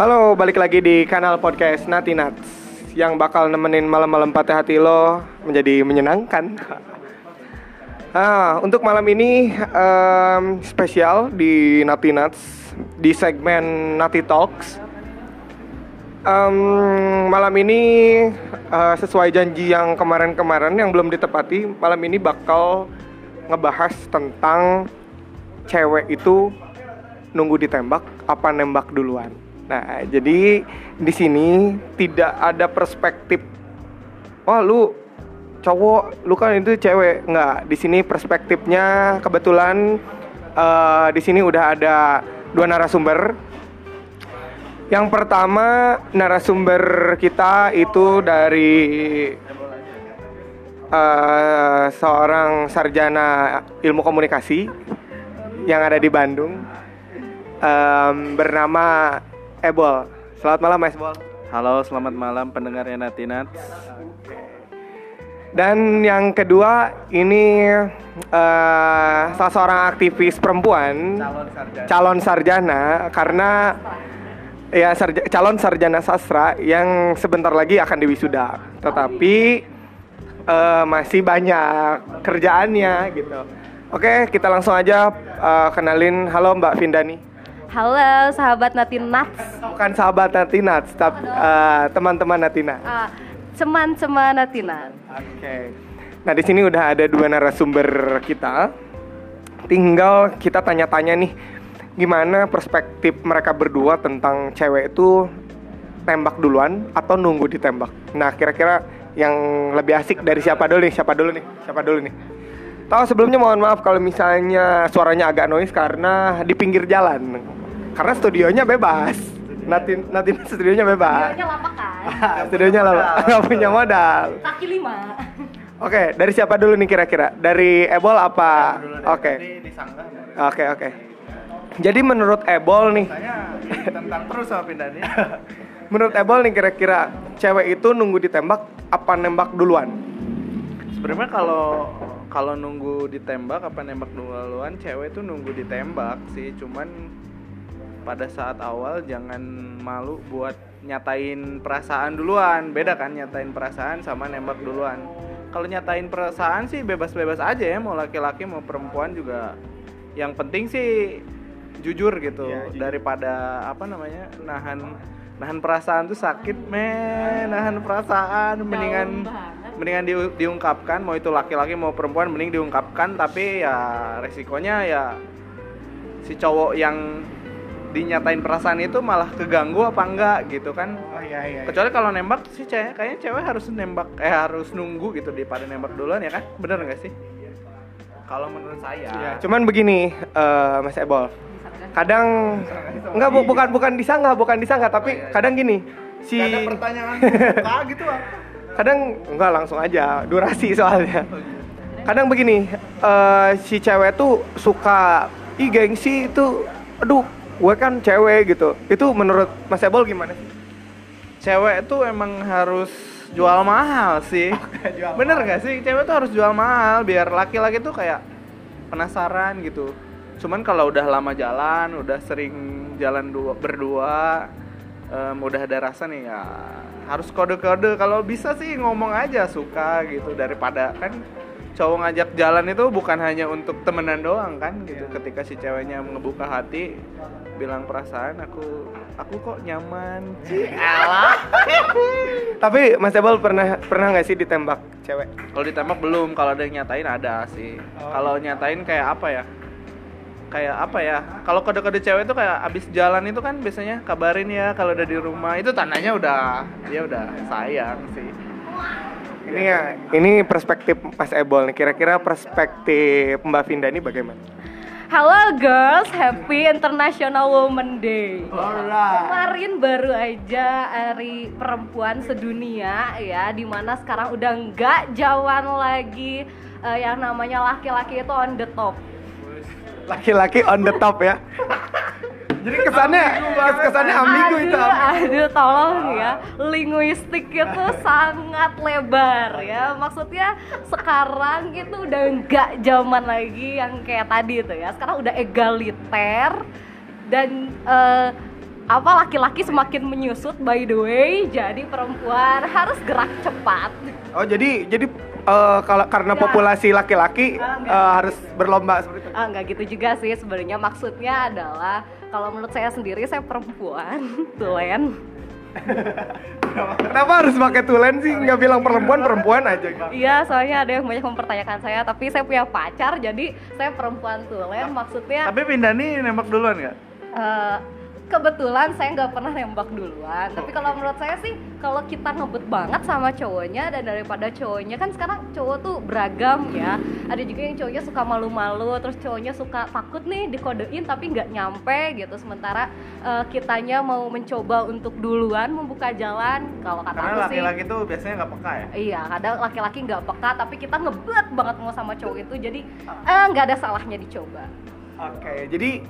Halo, balik lagi di kanal podcast Nati Nuts yang bakal nemenin malam-malam patah hati lo menjadi menyenangkan. Ah, untuk malam ini em, spesial di Nati Nuts di segmen Nati Talks. Em, malam ini eh, sesuai janji yang kemarin-kemarin yang belum ditepati, malam ini bakal ngebahas tentang cewek itu nunggu ditembak apa nembak duluan. Nah, jadi di sini tidak ada perspektif wah lu cowok, lu kan itu cewek. Nggak, di sini perspektifnya kebetulan eh, di sini udah ada dua narasumber. Yang pertama narasumber kita itu dari eh, seorang sarjana ilmu komunikasi yang ada di Bandung em, bernama Ebol. Selamat malam Mas Ebol. Halo, selamat malam pendengarnya Natinat. Dan yang kedua ini eh, salah seorang aktivis perempuan sarjana. calon sarjana karena ya sarja- calon sarjana sastra yang sebentar lagi akan diwisuda. Tetapi eh, masih banyak kerjaannya gitu. Oke, kita langsung aja eh, kenalin. Halo Mbak Vindani. Halo sahabat Natinats, Bukan sahabat Natinats, tapi eh, teman-teman Natinats. ah, ceman-ceman Natinat. Oke. Nah di sini udah ada dua narasumber kita. Tinggal kita tanya-tanya nih, gimana perspektif mereka berdua tentang cewek itu tembak duluan atau nunggu ditembak. Nah kira-kira yang lebih asik dari siapa dulu nih? Siapa dulu nih? Siapa dulu nih? Tahu sebelumnya mohon maaf kalau misalnya suaranya agak noise karena di pinggir jalan. Karena studionya bebas. Natin, Natin studionya bebas. Videonya lama kan? studionya lah, nggak punya modal. Kaki lima. Oke, dari siapa dulu nih kira-kira? Dari Ebol apa? Oke, oke, oke. Jadi menurut Ebol nih, tentang terus sama menurut Ebol nih kira-kira cewek itu nunggu ditembak apa nembak duluan? Sebenarnya kalau kalau nunggu ditembak apa nembak duluan, cewek tuh nunggu ditembak sih, cuman pada saat awal jangan malu buat nyatain perasaan duluan. Beda kan nyatain perasaan sama nembak duluan. Kalau nyatain perasaan sih bebas-bebas aja ya, mau laki-laki mau perempuan juga. Yang penting sih jujur gitu Iya, jujur. daripada apa namanya nahan nahan perasaan tuh sakit men nahan perasaan mendingan mendingan di- diungkapkan mau itu laki-laki mau perempuan mending diungkapkan tapi ya resikonya ya si cowok yang dinyatain perasaan itu malah keganggu apa enggak gitu kan Oh iya iya. kecuali kalau nembak sih cewek kayaknya cewek harus nembak eh harus nunggu gitu daripada nembak duluan ya kan bener nggak sih kalau menurut saya Ya, cuman begini, eh, Mas Ebol. Kadang enggak bu- bukan bukan disangka, bukan disangka, tapi kadang gini. Si Nggak ada pertanyaan buka gitu kadang enggak langsung aja, durasi soalnya. Kadang begini, eh, si cewek tuh suka ih gengsi itu aduh, gue kan cewek gitu. Itu menurut Mas Ebol gimana sih? cewek tuh emang harus jual mahal sih. jual Bener gak sih? Cewek tuh harus jual mahal biar laki-laki tuh kayak penasaran gitu. Cuman kalau udah lama jalan, udah sering jalan dua, berdua, em, udah ada rasa nih ya harus kode-kode. Kalau bisa sih ngomong aja suka gitu daripada kan cowok ngajak jalan itu bukan hanya untuk temenan doang kan gitu. Ketika si ceweknya ngebuka hati, bilang perasaan aku aku kok nyaman. Cih, alah. Tapi Mas Ebol pernah pernah nggak sih ditembak cewek? Kalau ditembak belum, kalau ada yang nyatain ada sih. Oh. Kalau nyatain kayak apa ya? Kayak apa ya? Kalau kode-kode cewek itu kayak abis jalan itu kan biasanya kabarin ya kalau udah di rumah. Itu tandanya udah dia udah sayang sih. Ini ya, ini perspektif Mas Ebol nih. Kira-kira perspektif Mbak Vinda ini bagaimana? Halo girls, happy International Women Day. Kemarin baru aja hari perempuan sedunia ya, di mana sekarang udah nggak jawan lagi eh, yang namanya laki-laki itu on the top. Laki-laki on the top ya. Jadi kesannya kesannya ambigu itu. Aduh, aduh, tolong ya. Linguistik itu sangat lebar ya. Maksudnya sekarang itu udah nggak zaman lagi yang kayak tadi itu ya. Sekarang udah egaliter dan eh, apa laki-laki semakin menyusut by the way jadi perempuan harus gerak cepat Oh jadi jadi eh, kalau karena Enggak. populasi laki-laki enggak. eh, harus berlomba seperti itu. ah nggak gitu juga sih sebenarnya maksudnya adalah kalau menurut saya sendiri saya perempuan tulen Kenapa harus pakai tulen sih? Nggak bilang perempuan perempuan aja. gitu. iya soalnya ada yang banyak mempertanyakan saya tapi saya punya pacar jadi saya perempuan tulen maksudnya Tapi Pindah nih nembak duluan nggak? Eh, kebetulan saya nggak pernah nembak duluan. Tapi kalau menurut saya sih kalau kita ngebet banget sama cowoknya dan daripada cowoknya kan sekarang cowok tuh beragam ya. Ada juga yang cowoknya suka malu-malu terus cowoknya suka takut nih dikodein tapi nggak nyampe gitu. Sementara eh, kitanya mau mencoba untuk duluan membuka jalan kalau kata Karena aku sih. laki-laki tuh biasanya nggak peka ya. Iya, kadang laki-laki nggak peka, tapi kita ngebet banget mau sama cowok itu, jadi eh, nggak ada salahnya dicoba. Oke, jadi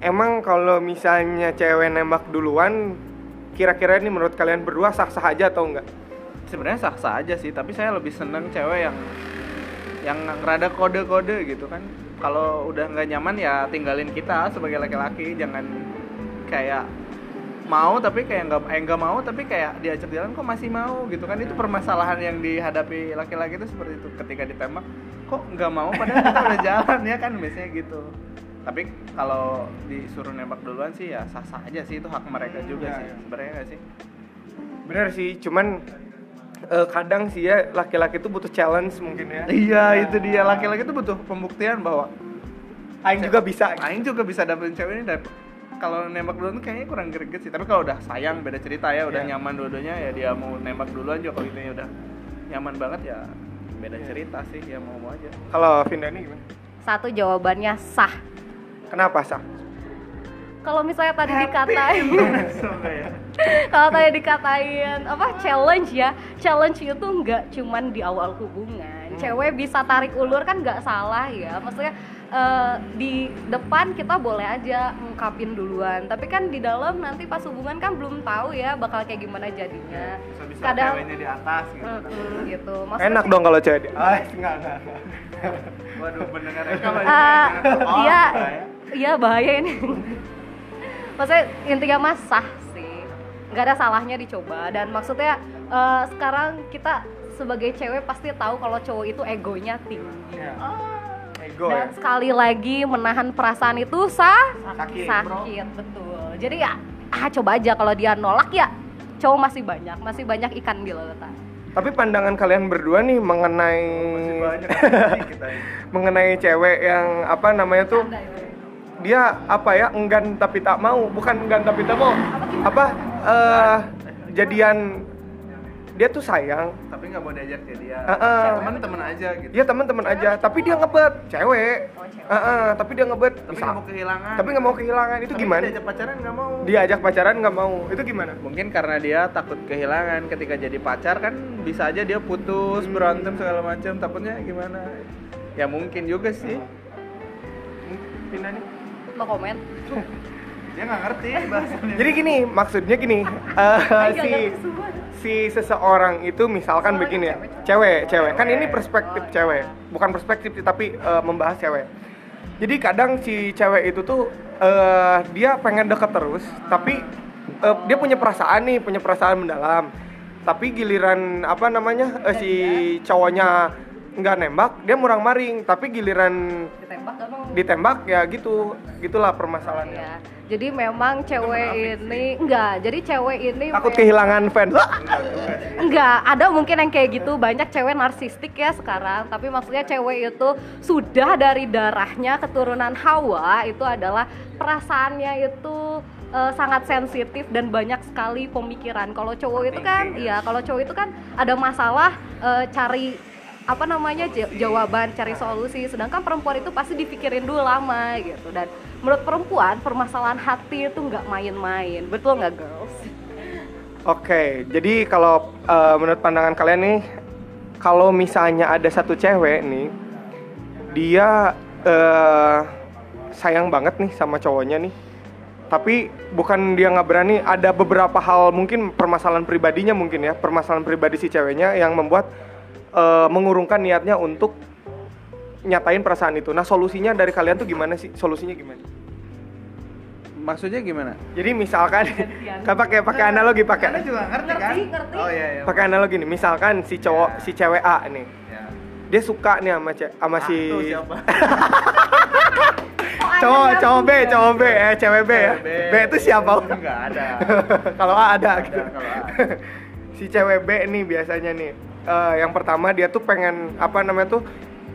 emang kalau misalnya cewek nembak duluan, kira-kira ini menurut kalian berdua sah-sah aja atau enggak? Sebenarnya sah-sah aja sih, tapi saya lebih seneng cewek yang yang rada kode-kode gitu kan. Kalau udah nggak nyaman ya tinggalin kita sebagai laki-laki, jangan kayak mau tapi kayak nggak eh nggak mau tapi kayak diajak jalan kok masih mau? gitu kan. Itu permasalahan yang dihadapi laki-laki itu seperti itu. Ketika ditembak kok nggak mau? Padahal kita udah jalan ya kan biasanya gitu tapi kalau disuruh nembak duluan sih ya sah-sah aja sih itu hak mereka juga Iya, sih iya. sebenarnya nggak sih Bener sih, cuman eh, kadang sih ya laki-laki itu butuh challenge mungkin ya. Iya, itu dia laki-laki itu butuh pembuktian bahwa Aing juga bisa. Aing juga bisa dapetin cewek ini dan kalau nembak duluan tuh kayaknya kurang greget sih. Tapi kalau udah sayang beda cerita ya, udah Iya. nyaman dua-duanya ya dia mau nembak duluan juga kalau itu udah nyaman banget ya beda Iya. cerita sih ya mau mau aja. Kalau Vindani gimana? Satu jawabannya sah. Kenapa sah? Kalau misalnya tadi dikatain, Suka ya. kalau tadi dikatain apa challenge ya, challenge itu nggak cuman di awal hubungan. Cewek bisa tarik ulur kan nggak salah ya. Maksudnya eh, di depan kita boleh aja ngungkapin duluan, tapi kan di dalam nanti pas hubungan kan belum tahu ya bakal kayak gimana jadinya. Bisa bisa Kadang ceweknya di atas gitu. Mm-mm, gitu. Maksudnya Enak dong kalau cewek. di- Ah, enggak, enggak. Waduh, rekam Ah, Oh, iya, bahaya. Iya bahaya ini. Maksudnya intinya mas sah sih, nggak ada salahnya dicoba dan maksudnya eh, sekarang kita sebagai cewek pasti tahu kalau cowok itu egonya tinggi. Iya. Ego ya. Dan sekali lagi menahan perasaan itu sah Sakit, sakit betul. Jadi ya ah coba aja kalau dia nolak ya cowok masih banyak, masih banyak ikan di lautan. Tapi pandangan kalian berdua nih mengenai Masih banyak kita mengenai cewek yang apa namanya tuh Canda ya. Dia apa ya enggan tapi tak mau. Bukan enggan tapi tak mau. Apa eh jadian. Dia tuh sayang. Tapi nggak mau diajak ke dia. Heeh. Teman-teman aja gitu. dia teman-teman aja. Tapi dia ngebet. Cewek. Oh, cewek. Heeh, tapi dia ngebet. Tapi nggak mau kehilangan. tapi nggak mau kehilangan. Itu Tapi gimana? Diajak pacaran nggak mau. dia ajak pacaran nggak mau. Itu gimana? Mungkin karena dia takut kehilangan. Ketika jadi pacar kan bisa aja dia putus Hmm. berantem segala macam. Takutnya gimana? Ya mungkin juga sih. Pindah nih Mau komen? dia nggak ngerti bahasanya jadi gini maksudnya gini eh, Nggak si si seseorang itu misalkan Soalnya begini ya cewek. cewek cewek. Kan ini perspektif cewek bukan perspektif tapi eh, membahas cewek. Jadi kadang si cewek itu tuh eh, dia pengen deket terus tapi eh, dia punya perasaan nih punya perasaan mendalam. Tapi giliran apa namanya eh, si cowoknya nggak nembak dia murang maring. Tapi giliran Ditembak gak mau? ditembak ya gitu. Gitulah permasalahannya. Ya, jadi memang cewek ini enggak, jadi cewek ini takut kehilangan fans. Enggak, ada mungkin yang kayak gitu, banyak cewek narsistik ya sekarang, tapi maksudnya cewek itu sudah dari darahnya keturunan Hawa itu adalah perasaannya itu eh, sangat sensitif dan banyak sekali pemikiran. Kalau cowok itu kan, iya, kalau cowok itu kan ada masalah eh, cari apa namanya ja- jawaban cari solusi. Sedangkan perempuan itu pasti dipikirin dulu lama gitu. Dan menurut perempuan permasalahan hati itu nggak main-main. Betul nggak girls? Oke, jadi kalau eh, menurut pandangan kalian nih, kalau misalnya ada satu cewek nih, dia eh, sayang banget nih sama cowoknya nih, tapi bukan dia nggak berani, ada beberapa hal mungkin permasalahan pribadinya mungkin ya, permasalahan pribadi si ceweknya yang membuat eh, mengurungkan niatnya untuk nyatain perasaan itu. Nah solusinya dari kalian tuh gimana sih? Solusinya gimana? maksudnya gimana Jadi misalkan kan pakai pakai analogi pakai Anda juga ngerti kan Ngerti, ngerti. oh iya iya pakai analogi nih. Misalkan si cowok Ya. si cewek A nih. Ya. Dia suka nih sama ce- sama Ah, si tuh siapa? Cowok yang cowok B, cowok B, eh cewek B ya. Cewek B itu siapa? Enggak ada. kalau A ada Ada, gitu. kalau A. si cewek B nih biasanya nih. Eh, yang pertama dia tuh pengen apa namanya tuh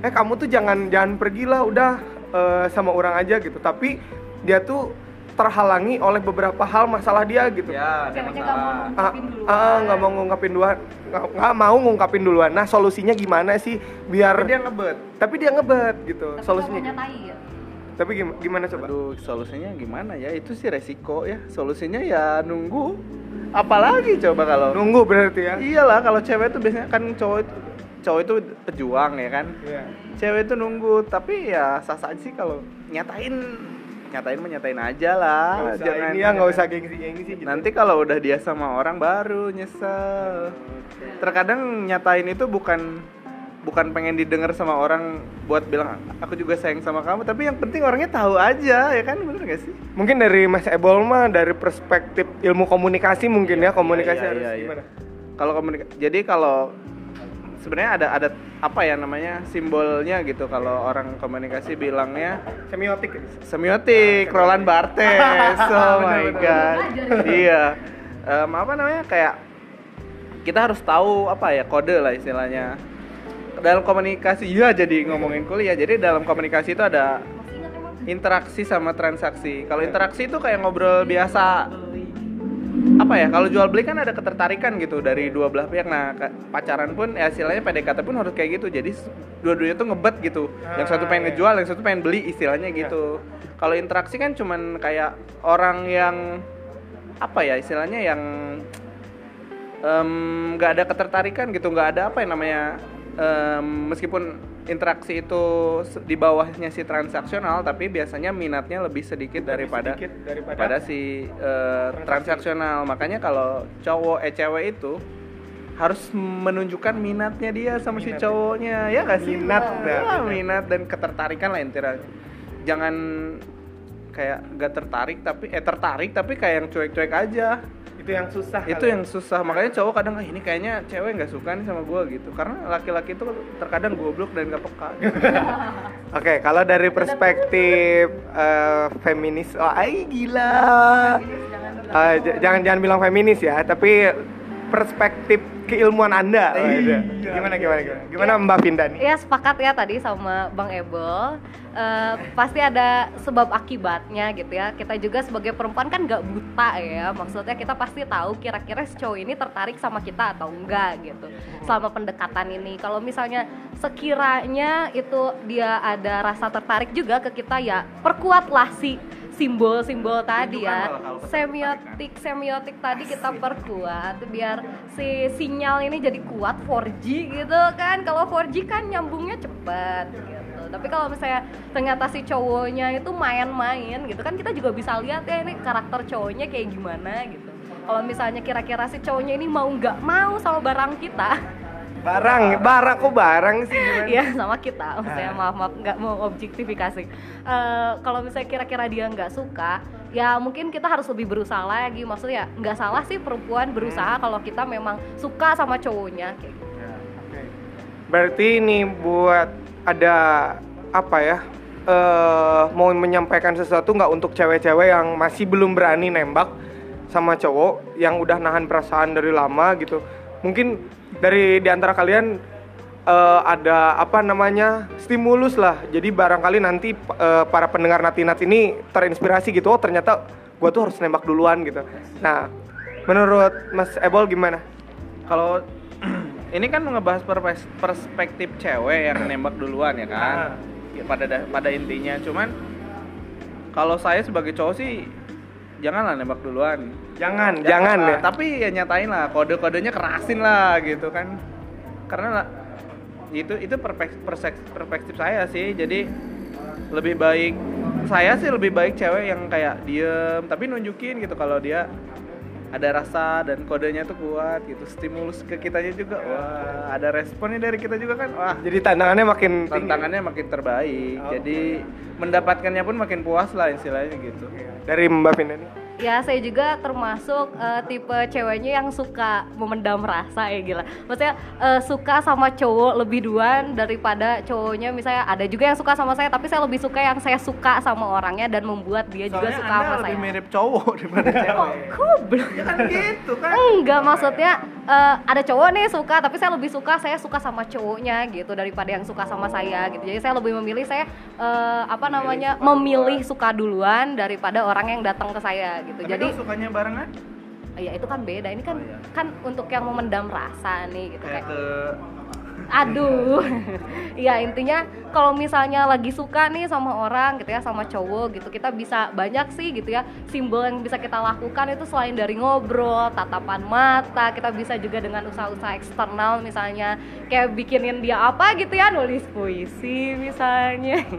eh kamu tuh jangan jangan pergilah udah eh, sama orang aja gitu. Tapi dia tuh terhalangi oleh beberapa hal masalah dia gitu. Ya, ada masalah. Ah, ngungkapin duluan. ah, nggak mau ngungkapin duluan nggak mau ngungkapin duluan nah solusinya gimana sih biar Tapi dia ngebet. tapi dia ngebet gitu Tapi solusinya ya. Tapi gimana, gimana coba Aduh, solusinya gimana ya? Itu sih resiko ya. Solusinya ya nunggu. Apalagi coba kalau nunggu berarti ya Iyalah kalau cewek itu biasanya kan cowok itu cowok itu pejuang ya kan. Iya. Cewek itu nunggu, tapi ya sah sah sih kalau nyatain nyatain mah nyatain aja lah. nggak usah ini ya nggak usah gengsi gengsi gitu Nanti kalau udah dia sama orang baru nyesel. Terkadang nyatain itu bukan bukan pengen didengar sama orang buat bilang aku juga sayang sama kamu, tapi yang penting orangnya tahu aja ya kan bener gak sih? mungkin dari Mas Ebol mah dari perspektif ilmu komunikasi mungkin ya komunikasi Iya, harus iya, iya. gimana Kalau komunikasi, jadi kalau sebenarnya ada ada apa ya namanya simbolnya gitu kalau orang komunikasi bilangnya semiotik ya? semiotik Roland Barthes oh my god Belajar. iya Em, apa namanya kayak kita harus tahu apa ya kode lah istilahnya dalam komunikasi. Iya jadi ngomongin kuliah. Jadi dalam komunikasi itu ada interaksi sama transaksi. Kalau interaksi itu kayak ngobrol biasa. Apa ya kalau jual beli kan ada ketertarikan gitu dari dua belah pihak. Nah pacaran pun ya istilahnya PDKT pun harus kayak gitu. Jadi dua-duanya tuh ngebet gitu. Yang satu Ah, pengen iya. ngejual yang satu pengen beli istilahnya gitu. Kalau interaksi kan cuman kayak orang yang apa ya istilahnya yang nggak ada ketertarikan gitu. Nggak ada apa yang namanya em, meskipun interaksi itu di bawahnya si transaksional tapi biasanya minatnya lebih sedikit daripada sedikit daripada- daripada si eh, transaksional. makanya kalau cowok eh cewek itu harus menunjukkan minatnya dia sama si Minat. cowoknya ya nggak sih? Minat, Ya, dah. minat. dan ketertarikan lah intinya. Jangan kayak gak tertarik tapi eh tertarik tapi kayak yang cuek-cuek aja itu yang susah itu kali. yang susah makanya cowok kadang "Ah, ini kayaknya cewek nggak suka nih sama gue gitu karena laki-laki itu terkadang goblok dan gak peka Oke, kalau dari perspektif eh, feminis, oh, ay gila. Eh, j- jangan jangan bilang feminis ya, tapi perspektif keilmuan anda. Itu. Gimana gimana gimana? Gimana Mbak Vinda nih? Ya sepakat ya tadi sama Bang Ebel Eh, Pasti ada sebab akibatnya gitu ya Kita juga sebagai perempuan kan nggak buta ya Maksudnya kita pasti tahu kira-kira si cowok ini tertarik sama kita atau enggak gitu Selama pendekatan ini Kalau misalnya sekiranya itu dia ada rasa tertarik juga ke kita ya Perkuatlah si simbol-simbol tadi Tunjukkan ya semiotik semiotik tadi kita perkuat biar si sinyal ini jadi kuat 4G gitu kan. Kalau 4G kan nyambungnya cepet gitu. Tapi kalau misalnya ternyata si cowoknya itu main-main gitu kan kita juga bisa lihat ya ini karakter cowoknya kayak gimana gitu. Kalau misalnya kira-kira si cowoknya ini mau nggak mau sama barang kita Barang, barang kok barang sih gimana? Iya sama kita, maksudnya Ah. maaf maaf nggak mau objektifikasi. Eh, kalau misalnya kira-kira dia nggak suka, ya mungkin kita harus lebih berusaha lagi. Maksudnya nggak salah sih perempuan Hmm. berusaha kalau kita memang suka sama cowoknya kayak gitu. Oke. Berarti ini buat ada apa ya? eh mau menyampaikan sesuatu nggak untuk cewek-cewek yang masih belum berani nembak sama cowok yang udah nahan perasaan dari lama gitu. Mungkin dari di antara kalian eh, ada apa namanya stimulus lah. Jadi barangkali nanti eh, para pendengar Natinat ini terinspirasi gitu. Oh ternyata gua tuh harus nembak duluan gitu. Nah, menurut Mas Ebol gimana? kalau ini kan ngebahas perspektif cewek yang nembak duluan ya kan Ah. Ya, pada da- pada intinya cuman kalau saya sebagai cowok sih janganlah nembak duluan. Jangan, jangan lah, ya. tapi ya nyatain lah kode-kodenya kerasin lah gitu kan. Karena lah, itu itu persek- perspektif saya sih. Jadi lebih baik saya sih lebih baik cewek yang kayak diem tapi nunjukin gitu kalau dia ada rasa dan kodenya tuh kuat gitu stimulus ke kitanya juga wah ada responnya dari kita juga kan wah Jadi tantangannya makin tinggi. tantangannya makin terbaik Oke. jadi mendapatkannya pun makin puas lah istilahnya gitu dari Mbak Vinda nih. Ya saya juga termasuk eh, tipe ceweknya yang suka memendam rasa ya gila. Maksudnya eh, suka sama cowok lebih duluan daripada cowoknya misalnya ada juga yang suka sama saya tapi saya lebih suka yang saya suka sama orangnya dan membuat dia juga Soalnya suka anda sama lebih saya. mirip cowok daripada Kok cewek goblok? ya kan gitu kan Enggak maksudnya eh, ada cowok nih suka tapi saya lebih suka saya suka sama cowoknya gitu daripada yang suka sama saya gitu. Jadi saya lebih memilih saya eh, apa namanya memilih suka duluan daripada orang yang datang ke saya gitu. Tapi Jadi sukanya barengan ya itu kan beda. Ini kan Oh, iya. kan untuk yang memendam rasa nih gitu kayak kayak ke aduh. Ya intinya kalau misalnya lagi suka nih sama orang gitu ya sama cowok gitu kita bisa banyak sih gitu ya simbol yang bisa kita lakukan itu selain dari ngobrol tatapan mata kita bisa juga dengan usaha-usaha eksternal misalnya kayak bikinin dia apa gitu ya nulis puisi misalnya.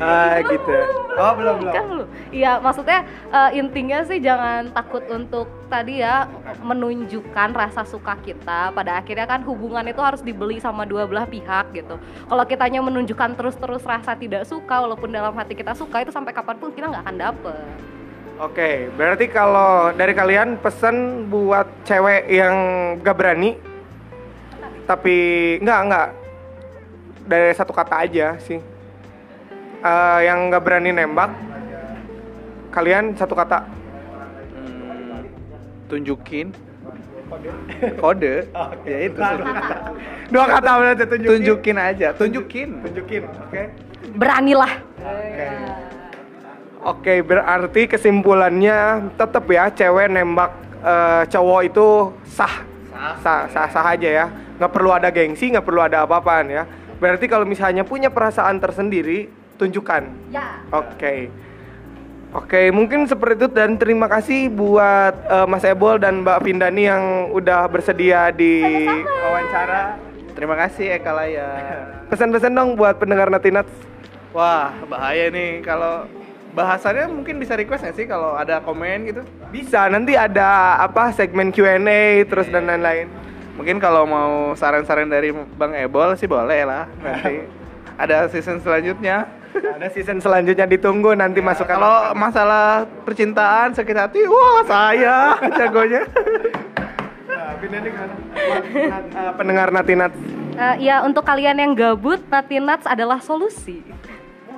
Ah gitu. Oh belum belum. kan lu iya maksudnya eh, intinya sih jangan takut untuk tadi ya menunjukkan rasa suka kita. Pada akhirnya kan hubungan itu harus dibeli sama dua belah pihak gitu. Kalau kitanya menunjukkan terus-terus rasa tidak suka walaupun dalam hati kita suka itu sampai kapan pun kita nggak akan dapet. Oke, berarti kalau dari kalian pesan buat cewek yang gak berani, tapi nggak nggak. Dari satu kata aja sih, Eh, yang gak berani nembak, kalian satu kata. hmm, tunjukin kode ya itu Dua kata berarti tunjukin. tunjukin aja tunjukin Tunjukin, oke. beranilah Oke, berarti kesimpulannya tetap ya cewek nembak eh, cowok itu sah. Sah, sah, sah aja ya. Nggak perlu ada gengsi, nggak perlu ada apa-apaan ya. Berarti kalau misalnya punya perasaan tersendiri, tunjukkan. ya Oke. Oke, mungkin seperti itu dan terima kasih buat eh, Mas Ebol dan Mbak Vindani yang udah bersedia di wawancara. terima kasih Eka Laya. Pesan-pesan dong buat pendengar Natinats. wah bahaya nih. Kalau bahasannya mungkin bisa request nggak sih kalau ada komen gitu? Bisa, nanti ada apa segmen Q&A terus dan lain-lain. mungkin kalau mau saran-saran dari Bang Ebol sih boleh lah nanti. Ada season selanjutnya Ada season selanjutnya ditunggu nanti masukan. kalau masalah percintaan sakit hati wah saya jagonya. Eh, pendengar Natinats Eh, ya untuk kalian yang gabut Natinats adalah solusi.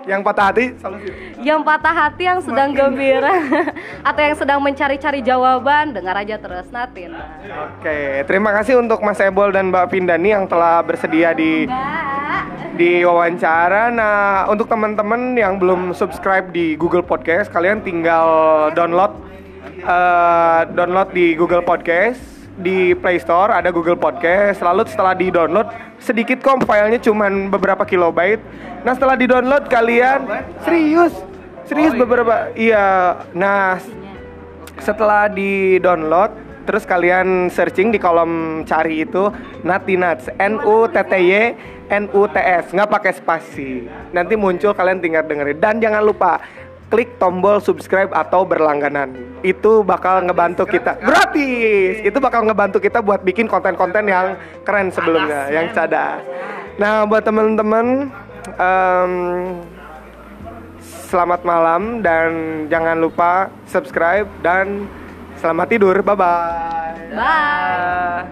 Yang patah hati solusi. yang patah hati yang sedang gembira atau yang sedang mencari-cari jawaban dengar aja terus Natin Oke, terima kasih untuk Mas Ebol dan Mbak Vindani yang telah bersedia di di wawancara. Nah, untuk teman-teman yang belum subscribe di Google Podcast, kalian tinggal download eh, download di Google Podcast di Play Store ada Google Podcast. Lalu setelah di-download sedikit kok filenya cuman beberapa kilobyte. Nah, setelah di-download kalian serius serius beberapa iya. Nah, setelah di download terus kalian searching di kolom cari itu Natinats N U T T Y N U T S. Nggak pakai spasi. Nanti muncul kalian tinggal dengerin. Dan jangan lupa klik tombol subscribe atau berlangganan. Itu bakal ngebantu kita. gratis. Itu bakal ngebantu kita buat bikin konten-konten yang keren sebelumnya yang cadas. Nah buat temen-temen em, Selamat malam dan jangan lupa subscribe dan selamat tidur. Bye bye. bye.